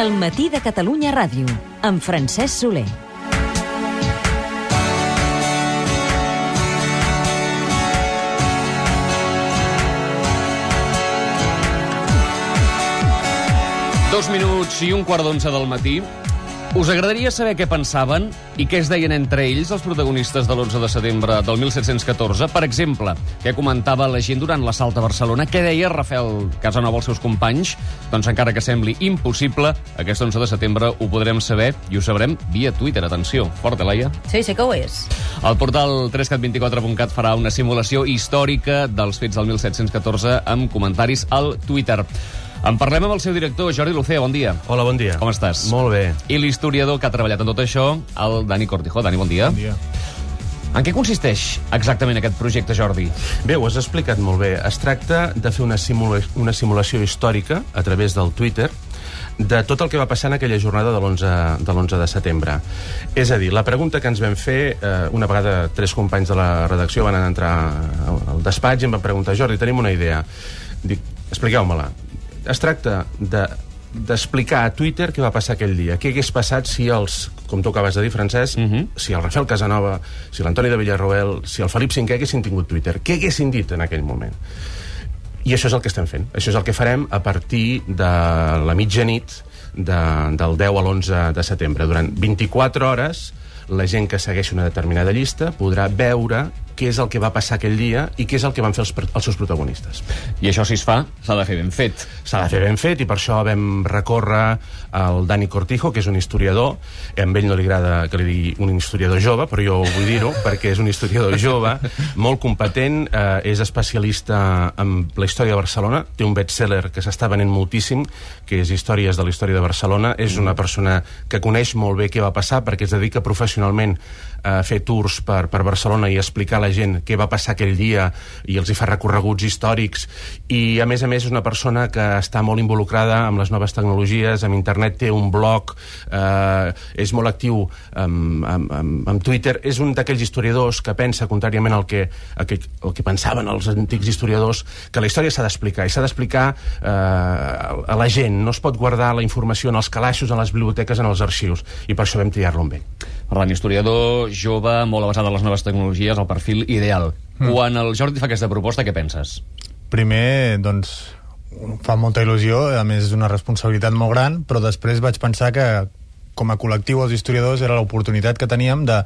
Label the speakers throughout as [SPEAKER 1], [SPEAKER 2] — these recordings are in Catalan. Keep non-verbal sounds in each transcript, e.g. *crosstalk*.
[SPEAKER 1] El matí de Catalunya Ràdio, amb Francesc Soler.
[SPEAKER 2] Dos minuts i un quart d'onze del matí. Us agradaria saber què pensaven i què es deien entre ells els protagonistes de l'11 de setembre del 1714? Per exemple, què comentava la gent durant l'assalt a Barcelona? Què deia Rafael Casanova als seus companys? Doncs encara que sembli impossible, aquest 11 de setembre ho podrem saber i ho sabrem via Twitter. Atenció, forta, Laia.
[SPEAKER 3] Sí, sí que ho és.
[SPEAKER 2] El portal 3cat24.cat farà una simulació històrica dels fets del 1714 amb comentaris al Twitter. En parlem amb el seu director, Jordi Lucea. Bon dia.
[SPEAKER 4] Hola, bon dia.
[SPEAKER 2] Com estàs?
[SPEAKER 4] Molt bé.
[SPEAKER 2] I l'historiador que ha treballat en tot això, el Dani Cortijo. Dani, bon dia.
[SPEAKER 5] Bon dia.
[SPEAKER 2] En què consisteix exactament aquest projecte, Jordi?
[SPEAKER 4] Bé, ho has explicat molt bé. Es tracta de fer una, simula una simulació històrica a través del Twitter de tot el que va passar en aquella jornada de l'11 de, l'11 de setembre. És a dir, la pregunta que ens vam fer, eh, una vegada tres companys de la redacció van entrar al, al despatx i em van preguntar Jordi, tenim una idea. Dic, expliqueu-me-la. Es tracta de d'explicar a Twitter què va passar aquell dia. Què hagués passat si els, com tu acabes de dir, Francesc, uh -huh. si el Rafael Casanova, si l'Antoni de Villarroel, si el Felip V haguessin tingut Twitter. Què haguessin dit en aquell moment? I això és el que estem fent. Això és el que farem a partir de la mitjanit de, del 10 a l'11 de setembre. Durant 24 hores, la gent que segueix una determinada llista podrà veure què és el que va passar aquell dia i què és el que van fer els, els seus protagonistes.
[SPEAKER 2] I això, si es fa, s'ha de fer ben fet.
[SPEAKER 4] S'ha de fer ben fet i per això vam recórrer al Dani Cortijo, que és un historiador. A ell no li agrada que li digui un historiador jove, però jo vull dir-ho *laughs* perquè és un historiador jove, molt competent, eh, és especialista en la història de Barcelona, té un bestseller que s'està venent moltíssim, que és Històries de la història de Barcelona. És una persona que coneix molt bé què va passar perquè es dedica professionalment a fer tours per, per Barcelona i explicar a la gent què va passar aquell dia i els hi fa recorreguts històrics. I a més a més és una persona que està molt involucrada amb les noves tecnologies, amb internet, té un blog, eh, és molt actiu amb, amb, amb, amb Twitter, és un d'aquells historiadors que pensa, contràriament al que, al que, al que pensaven els antics historiadors, que la història s'ha d'explicar, i s'ha d'explicar eh, a la gent, no es pot guardar la informació en els calaixos, en les biblioteques, en els arxius, i per això vam triar-lo amb ell.
[SPEAKER 2] Per tant, historiador jove, molt avançat en les noves tecnologies, el perfil ideal. Mm. Quan el Jordi fa aquesta proposta, què penses?
[SPEAKER 5] Primer, doncs, fa molta il·lusió, a més és una responsabilitat molt gran, però després vaig pensar que com a col·lectiu els historiadors era l'oportunitat que teníem de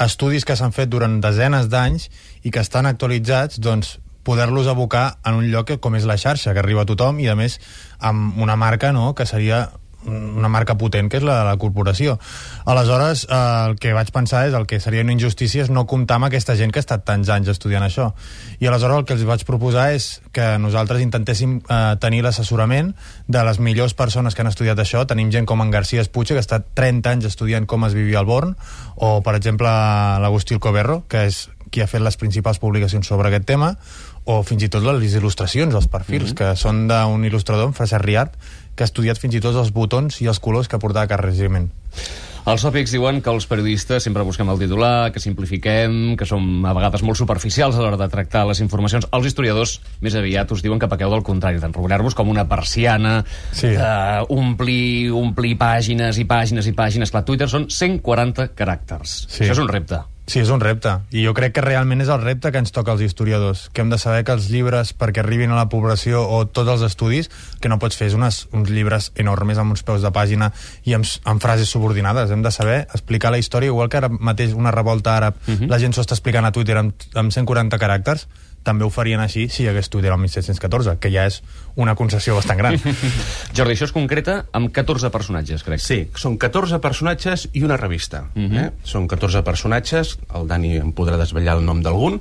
[SPEAKER 5] estudis que s'han fet durant desenes d'anys i que estan actualitzats, doncs, poder-los abocar en un lloc com és la xarxa, que arriba a tothom i, a més, amb una marca no, que seria una marca potent que és la de la corporació. Aleshores, eh, el que vaig pensar és el que seria una injustícia és no comptar amb aquesta gent que ha estat tants anys estudiant això. I aleshores el que els vaig proposar és que nosaltres intentéssim eh, tenir l'assessorament de les millors persones que han estudiat això. Tenim gent com en García Espuche, que ha estat 30 anys estudiant com es vivia al Born, o, per exemple, l'Agustí Coberro, que és qui ha fet les principals publicacions sobre aquest tema, o fins i tot les il·lustracions, els perfils, mm -hmm. que són d'un il·lustrador, en Fraser Riart, que ha estudiat fins i tot els botons i els colors que portava cada regiment.
[SPEAKER 2] Els tòpics diuen que els periodistes sempre busquem el titular, que simplifiquem, que som a vegades molt superficials a l'hora de tractar les informacions. Els historiadors més aviat us diuen que pequeu del contrari, d'enrolar-vos com una persiana,
[SPEAKER 5] Sí.
[SPEAKER 2] d'omplir omplir pàgines i pàgines i pàgines. Clar, Twitter són 140 caràcters.
[SPEAKER 5] Sí.
[SPEAKER 2] Això és un repte.
[SPEAKER 5] Sí, és un repte. I jo crec que realment és el repte que ens toca als historiadors, que hem de saber que els llibres, perquè arribin a la població, o tots els estudis, que no pots fer és unes, uns llibres enormes amb uns peus de pàgina i amb, amb frases subordinades. Hem de saber explicar la història, igual que ara mateix una revolta àrab, uh -huh. la gent s'ho està explicant a Twitter amb, amb 140 caràcters, també ho farien així si hi hagués Twitter el 1714, que ja és una concessió bastant gran. *laughs*
[SPEAKER 2] Jordi, això es concreta amb 14 personatges, crec.
[SPEAKER 4] Sí, són 14 personatges i una revista. Uh
[SPEAKER 2] Mhm.
[SPEAKER 4] -huh. eh? Són 14 personatges, el Dani em podrà desvetllar el nom d'algun,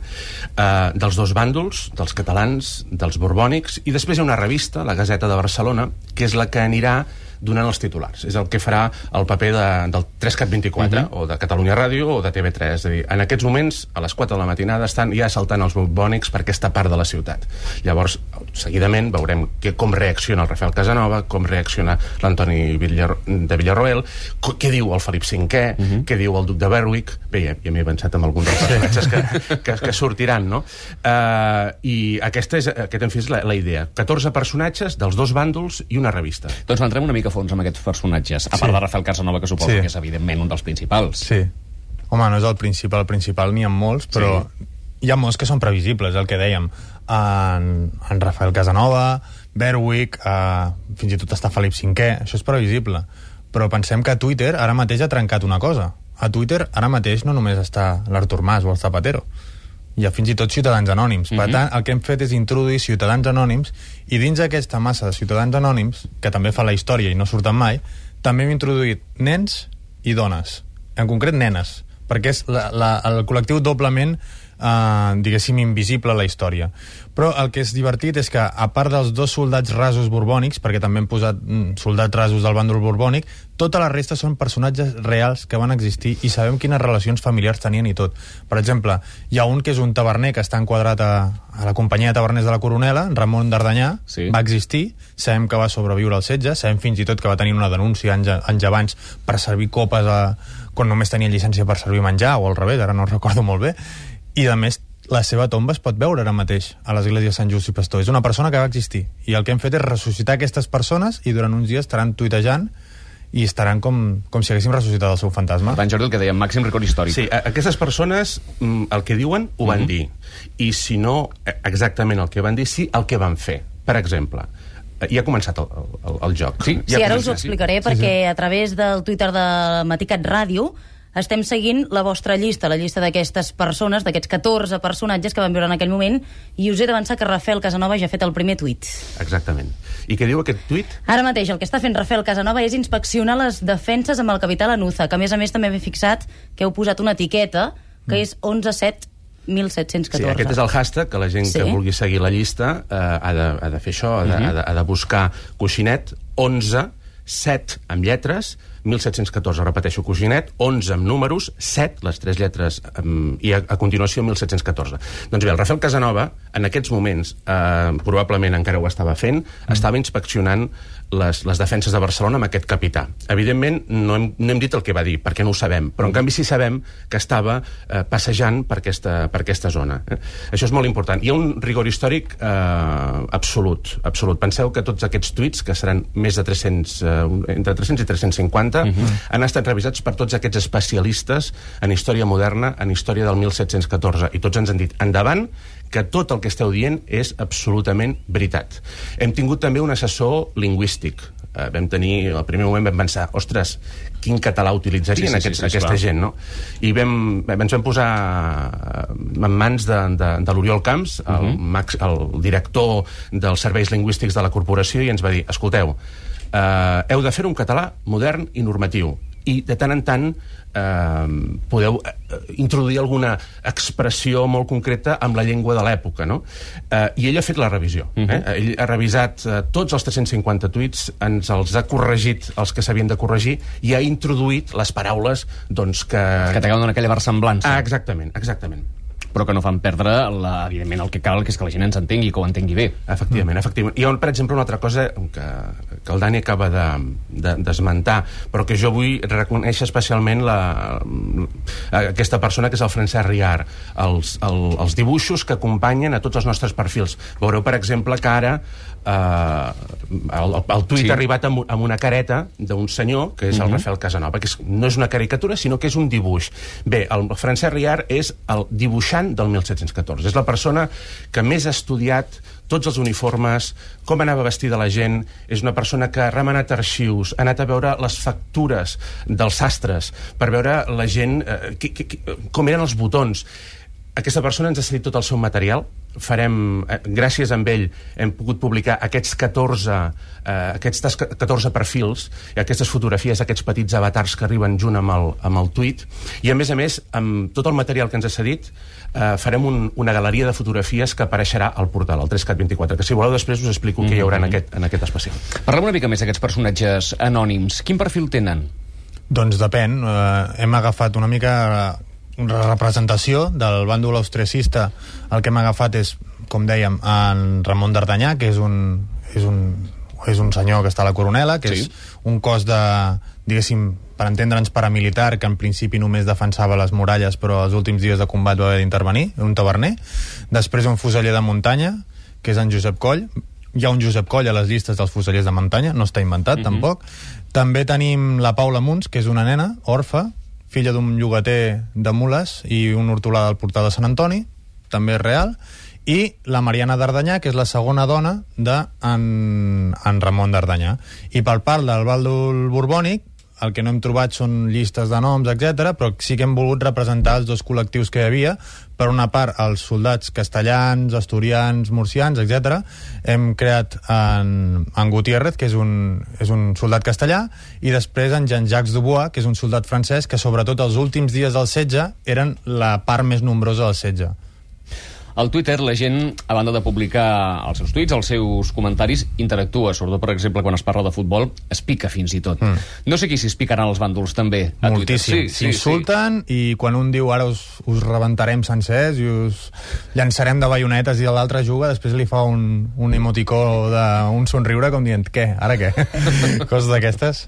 [SPEAKER 4] eh, dels dos bàndols, dels catalans, dels borbònics, i després hi ha una revista, la Gazeta de Barcelona, que és la que anirà donant els titulars. És el que farà el paper de, del 3CAT24, uh -huh. o de Catalunya Ràdio, o de TV3. És a dir, en aquests moments, a les 4 de la matinada, estan ja saltant els borbònics per aquesta part de la ciutat. Llavors, seguidament, veurem que, com reacciona el Rafael Casanova, com reacciona l'Antoni Villar, de Villarroel, què diu el Felip V, uh -huh. què diu el duc de Berwick... Bé, ja, ja m'he avançat amb alguns dels personatges que, que, que sortiran, no? Uh, I aquesta és, aquest, en fi, és la, la idea. 14 personatges dels dos bàndols i una revista.
[SPEAKER 2] Doncs entrem una mica mica fons amb aquests personatges, a
[SPEAKER 5] Sí.
[SPEAKER 2] part de Rafael Casanova, que suposo
[SPEAKER 5] Sí.
[SPEAKER 2] que és evidentment un dels principals.
[SPEAKER 5] Sí. Home, no és el principal, el principal n'hi ha molts, però sí. hi ha molts que són previsibles, el que dèiem. En, en Rafael Casanova, Berwick, eh, fins i tot està Felip V, això és previsible. Però pensem que Twitter ara mateix ha trencat una cosa. A Twitter ara mateix no només està l'Artur Mas o el Zapatero, hi ha fins i tot ciutadans anònims. Per
[SPEAKER 2] Mhm.
[SPEAKER 5] tant, el que hem fet és introduir ciutadans anònims i dins d'aquesta massa de ciutadans anònims, que també fa la història i no surten mai, també hem introduït nens i dones, en concret nenes, perquè és la, la, el col·lectiu doblement eh, diguéssim, invisible a la història. Però el que és divertit és que, a part dels dos soldats rasos borbònics, perquè també hem posat mm, soldats rasos del bàndol borbònic, tota la resta són personatges reals que van existir i sabem quines relacions familiars tenien i tot. Per exemple, hi ha un que és un taverner que està enquadrat a, a la companyia de taverners de la Coronela, Ramon Dardanyà,
[SPEAKER 2] Sí.
[SPEAKER 5] va existir, sabem que va sobreviure al setge, sabem fins i tot que va tenir una denúncia anys, anys abans per servir copes a, quan només tenia llicència per servir menjar, o al revés, ara no recordo molt bé, i a més la seva tomba es pot veure ara mateix a l'església de Sant Just i Pastor. És una persona que va existir. I el que hem fet és ressuscitar aquestes persones i durant uns dies estaran tuitejant i estaran com, com si haguéssim ressuscitat el seu fantasma.
[SPEAKER 2] Per tant, Jordi, el que dèiem, màxim record històric.
[SPEAKER 4] Sí, a- aquestes persones mm, el que diuen ho van dir. I si no eh, exactament el que van dir, sí el que van fer. Per exemple, eh, ja ha començat el, el, el joc.
[SPEAKER 2] Sí.
[SPEAKER 4] ja
[SPEAKER 3] Sí, ara us ho explicaré perquè a través del Twitter de Maticat Ràdio estem seguint la vostra llista, la llista d'aquestes persones, d'aquests 14 personatges que van viure en aquell moment, i us he d'avançar que Rafael Casanova ja ha fet el primer tuit.
[SPEAKER 4] Exactament. I què diu aquest tuit?
[SPEAKER 3] Ara mateix el que està fent Rafael Casanova és inspeccionar les defenses amb el capital Anuza, que a més a més també m'he fixat que heu posat una etiqueta que és 11 1714.
[SPEAKER 4] Sí, aquest és el hashtag que la gent
[SPEAKER 3] Sí.
[SPEAKER 4] que vulgui seguir la llista eh, ha, de, ha de fer això, ha de, ha de, ha de buscar coixinet 11 7 amb lletres 1714, repeteixo, coixinet 11 amb números, 7, les tres lletres um, i a, a continuació 1714 doncs bé, el Rafael Casanova en aquests moments, eh, probablement encara ho estava fent, mm. estava inspeccionant les, les defenses de Barcelona amb aquest capità. Evidentment, no hem, no hem dit el que va dir, perquè no ho sabem, però en canvi sí sabem que estava eh, passejant per aquesta, per aquesta zona. Eh? Això és molt important. Hi ha un rigor històric eh, absolut, absolut. Penseu que tots aquests tuits, que seran més de 300, eh, entre 300 i 350, uh -huh. han estat revisats per tots aquests especialistes en història moderna, en història del 1714, i tots ens han dit, endavant, que tot el que esteu dient és absolutament veritat. Hem tingut també un assessor lingüístic. Eh, vam tenir, al primer moment vam pensar, ostres, quin català utilitzarien
[SPEAKER 2] Sí, sí, sí,
[SPEAKER 4] aquests,
[SPEAKER 2] sí,
[SPEAKER 4] aquesta
[SPEAKER 2] clar.
[SPEAKER 4] gent, no? I vam, ens vam posar en mans de, de, de l'Oriol Camps, el, uh -huh. max, el director dels serveis lingüístics de la corporació, i ens va dir, escolteu, eh, heu de fer un català modern i normatiu i de tant en tant eh, podeu eh, introduir alguna expressió molt concreta amb la llengua de l'època, no? Eh, I ell ha fet la revisió. Uh -huh. eh? Ell ha revisat eh, tots els 350 tuits, ens els ha corregit els que s'havien de corregir i ha introduït les paraules doncs, que...
[SPEAKER 2] Que t'acaben aquella versemblança.
[SPEAKER 4] Ah, exactament, exactament.
[SPEAKER 2] però que no fan perdre, la, evidentment, el que cal, que és que la gent ens entengui, que ho entengui bé.
[SPEAKER 4] Efectivament, mm. efectivament. Hi ha, per exemple, una altra cosa que, que el Dani acaba d'esmentar, de, de, però que jo vull reconèixer especialment la, aquesta persona que és el Francesc Riar, els, el, els dibuixos que acompanyen a tots els nostres perfils. Veureu, per exemple, que ara eh, el, el tuit
[SPEAKER 2] Sí.
[SPEAKER 4] ha arribat amb, amb una careta d'un senyor, que és el Rafael Casanova, que és, no és una caricatura, sinó que és un dibuix. Bé, el Francesc Riar és el dibuixant del 1714. És la persona que més ha estudiat tots els uniformes, com anava vestida la gent, és una persona que ha remenat arxius, ha anat a veure les factures dels sastres, per veure la gent, eh, qui, qui, com eren els botons. Aquesta persona ens ha cedit tot el seu material, farem, eh, gràcies a ell, hem pogut publicar aquests 14, eh, aquests 14 perfils, i aquestes fotografies, aquests petits avatars que arriben junt amb el, amb el tuit, i a més a més, amb tot el material que ens ha cedit, eh, farem un, una galeria de fotografies que apareixerà al portal, al 3cat24, que si voleu després us explico què hi haurà en aquest, en aquest especial.
[SPEAKER 2] Parlem una mica més d'aquests personatges anònims. Quin perfil tenen?
[SPEAKER 5] Doncs depèn. Eh, hem agafat una mica eh, representació del bàndol austriacista. El que hem agafat és, com dèiem, en Ramon d'Ardanyà, que és un, és un, és un senyor que està a la Coronela, que
[SPEAKER 2] Sí.
[SPEAKER 5] és un cos de, diguéssim, per entendre'ns paramilitar, que en principi només defensava les muralles, però els últims dies de combat va haver d'intervenir, un taverner. Després un fuseller de muntanya, que és en Josep Coll, hi ha un Josep Coll a les llistes dels fusellers de muntanya, no està inventat, tampoc. També tenim la Paula Munts, que és una nena, orfa, filla d'un llogater de mules i un hortolà del portal de Sant Antoni, també és real, i la Mariana Dardanyà, que és la segona dona de en, en Ramon Dardanyà. I per part del bàndol borbònic, el que no hem trobat són llistes de noms, etc, però sí que hem volgut representar els dos col·lectius que hi havia. Per una part, els soldats castellans, asturians, murcians, etc. Hem creat en, en Gutiérrez, que és un, és un soldat castellà, i després en Jean-Jacques Dubois, que és un soldat francès, que sobretot els últims dies del setge eren la part més nombrosa del setge.
[SPEAKER 2] Al Twitter la gent, a banda de publicar els seus tuits, els seus comentaris, interactua, sobretot, per exemple, quan es parla de futbol, es pica fins i tot. Mm. No sé qui s'hi picaran els bàndols també a
[SPEAKER 5] Moltíssim.
[SPEAKER 2] Twitter. Sí, sí,
[SPEAKER 5] S'insulten sí. i quan un diu ara us, us rebentarem sencers i us llançarem de baionetes i l'altre juga, després li fa un, un emoticó d'un somriure com dient, què, ara què? *laughs* Coses d'aquestes.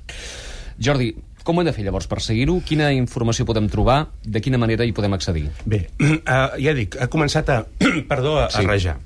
[SPEAKER 2] Jordi, com ho hem de fer llavors per seguir-ho? Quina informació podem trobar? De quina manera hi podem accedir?
[SPEAKER 4] Bé, uh, *clears throat* ja dic, ha començat a, *clears throat* perdó, a,
[SPEAKER 2] Sí.
[SPEAKER 4] a rajar.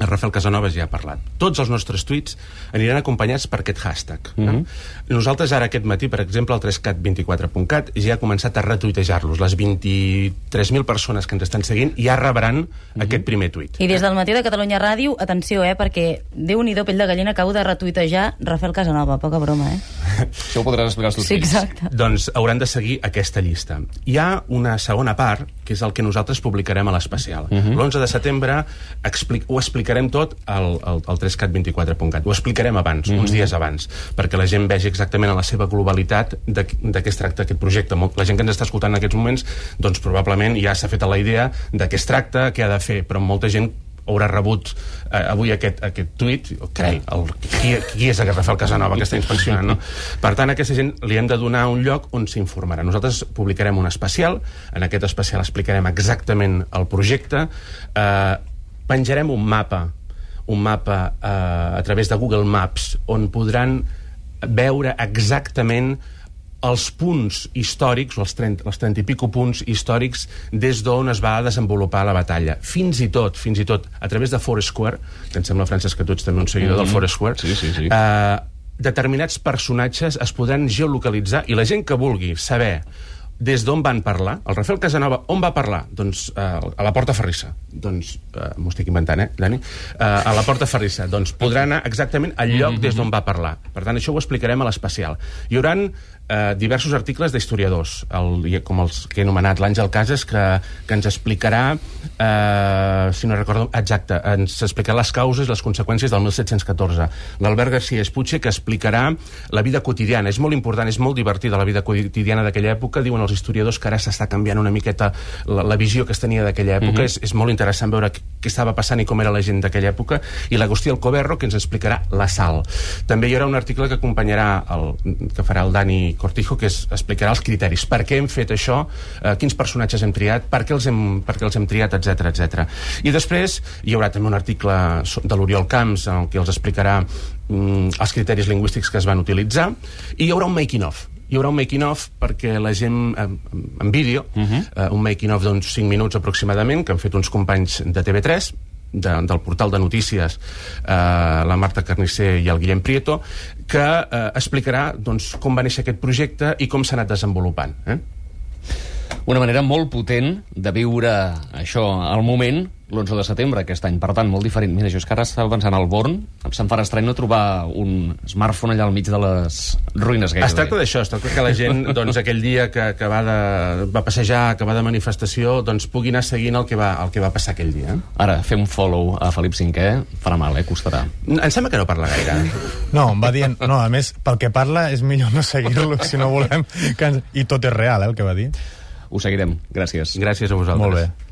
[SPEAKER 4] El Rafael Casanovas ja ha parlat. Tots els nostres tuits aniran acompanyats per aquest hashtag. Mm -hmm. Nosaltres ara aquest matí, per exemple, el 3cat24.cat ja ha començat a retuitejar-los. Les 23.000 persones que ens estan seguint ja rebran mm -hmm. aquest primer tuit.
[SPEAKER 3] I des del matí de Catalunya Ràdio, atenció, eh, perquè Déu-n'hi-do, pell de gallina, acabo de retuitejar Rafael Casanova, poca broma, eh? *laughs*
[SPEAKER 2] Això ho podràs explicar als teus
[SPEAKER 3] Sí,
[SPEAKER 2] fills.
[SPEAKER 3] exacte.
[SPEAKER 4] Doncs hauran de seguir aquesta llista. Hi ha una segona part, que és el que nosaltres publicarem a l'especial. Uh -huh. L'11 de setembre expli ho explicarem tot al, al, al 3cat24.cat. Ho explicarem abans, uh -huh. uns dies abans, perquè la gent vegi exactament en la seva globalitat de, de què es tracta aquest projecte. Molt- La gent que ens està escoltant en aquests moments, doncs probablement ja s'ha fet la idea de què es tracta, què ha de fer, però molta gent haurà rebut eh, avui aquest, aquest tuit carai, el, qui, qui és aquest Rafael Casanova que està inspeccionant no? per tant a aquesta gent li hem de donar un lloc on s'informarà nosaltres publicarem un especial en aquest especial explicarem exactament el projecte eh, penjarem un mapa un mapa eh, a través de Google Maps on podran veure exactament els punts històrics, o els 30, els 30 i pico punts històrics, des d'on es va desenvolupar la batalla. Fins i tot, fins i tot, a través de Foursquare, que em sembla, Francesc, que tu ets també un seguidor mm -hmm. del Foursquare,
[SPEAKER 2] Sí, sí, sí.
[SPEAKER 4] Eh, determinats personatges es podran geolocalitzar i la gent que vulgui saber des d'on van parlar, el Rafael Casanova on va parlar? Doncs eh, a la Porta Ferrissa doncs, eh, m'ho estic inventant, eh, Dani? Eh, a la Porta Ferrissa, doncs podrà anar exactament al lloc des d'on va parlar. Per tant això ho explicarem a l'especial. Hi haurà eh, diversos articles d'historiadors el, com els que he anomenat. l'Àngel Casas que, que ens explicarà eh, si no recordo exacte, ens explicarà les causes i les conseqüències del 1714 l'Albert García Espuche que explicarà la vida quotidiana, és molt important és molt divertida la vida quotidiana d'aquella època diuen els historiadors que ara s'està canviant una miqueta la, la visió que es tenia d'aquella època
[SPEAKER 2] Mhm.
[SPEAKER 4] és, és molt interessant veure què, estava passant i com era la gent d'aquella època i l'Agustí Alcoberro que ens explicarà la sal. També hi haurà un article que acompanyarà el, que farà el Dani Cortijo que es, explicarà els criteris, per què hem fet això? Eh, quins personatges hem triat? Per què els hem, per què els hem triat, etc etc. i després hi haurà també un article de l'Oriol Camps en què els explicarà mm, els criteris lingüístics que es van utilitzar i hi haurà un making of hi haurà un making of perquè la gent en, en vídeo, uh -huh. uh, un making of d'uns 5 minuts aproximadament que han fet uns companys de TV3 de, del portal de notícies eh, la Marta Carnicer i el Guillem Prieto que eh, explicarà doncs, com va néixer aquest projecte i com s'ha anat desenvolupant eh?
[SPEAKER 2] Una manera molt potent de viure això al moment, l'11 de setembre aquest any. Per tant, molt diferent. Mira, jo és que ara estava pensant al Born, se'm farà estrany no trobar un smartphone allà al mig de les ruïnes gairebé.
[SPEAKER 4] Es tracta d'això, es tracta que la gent *laughs* doncs, aquell dia que, que va, de, va passejar, que va de manifestació, doncs pugui anar seguint el que va, el que va passar aquell dia.
[SPEAKER 2] Ara, fer un follow a Felip V farà mal, eh? Costarà.
[SPEAKER 4] Em sembla que no parla gaire. *laughs*
[SPEAKER 5] No, em va dient... No, a més, pel que parla és millor no seguir-lo si no volem... Que ens... I tot és real, eh, el que va dir.
[SPEAKER 2] Ho seguirem. Gràcies.
[SPEAKER 4] Gràcies a vosaltres.
[SPEAKER 5] Molt bé.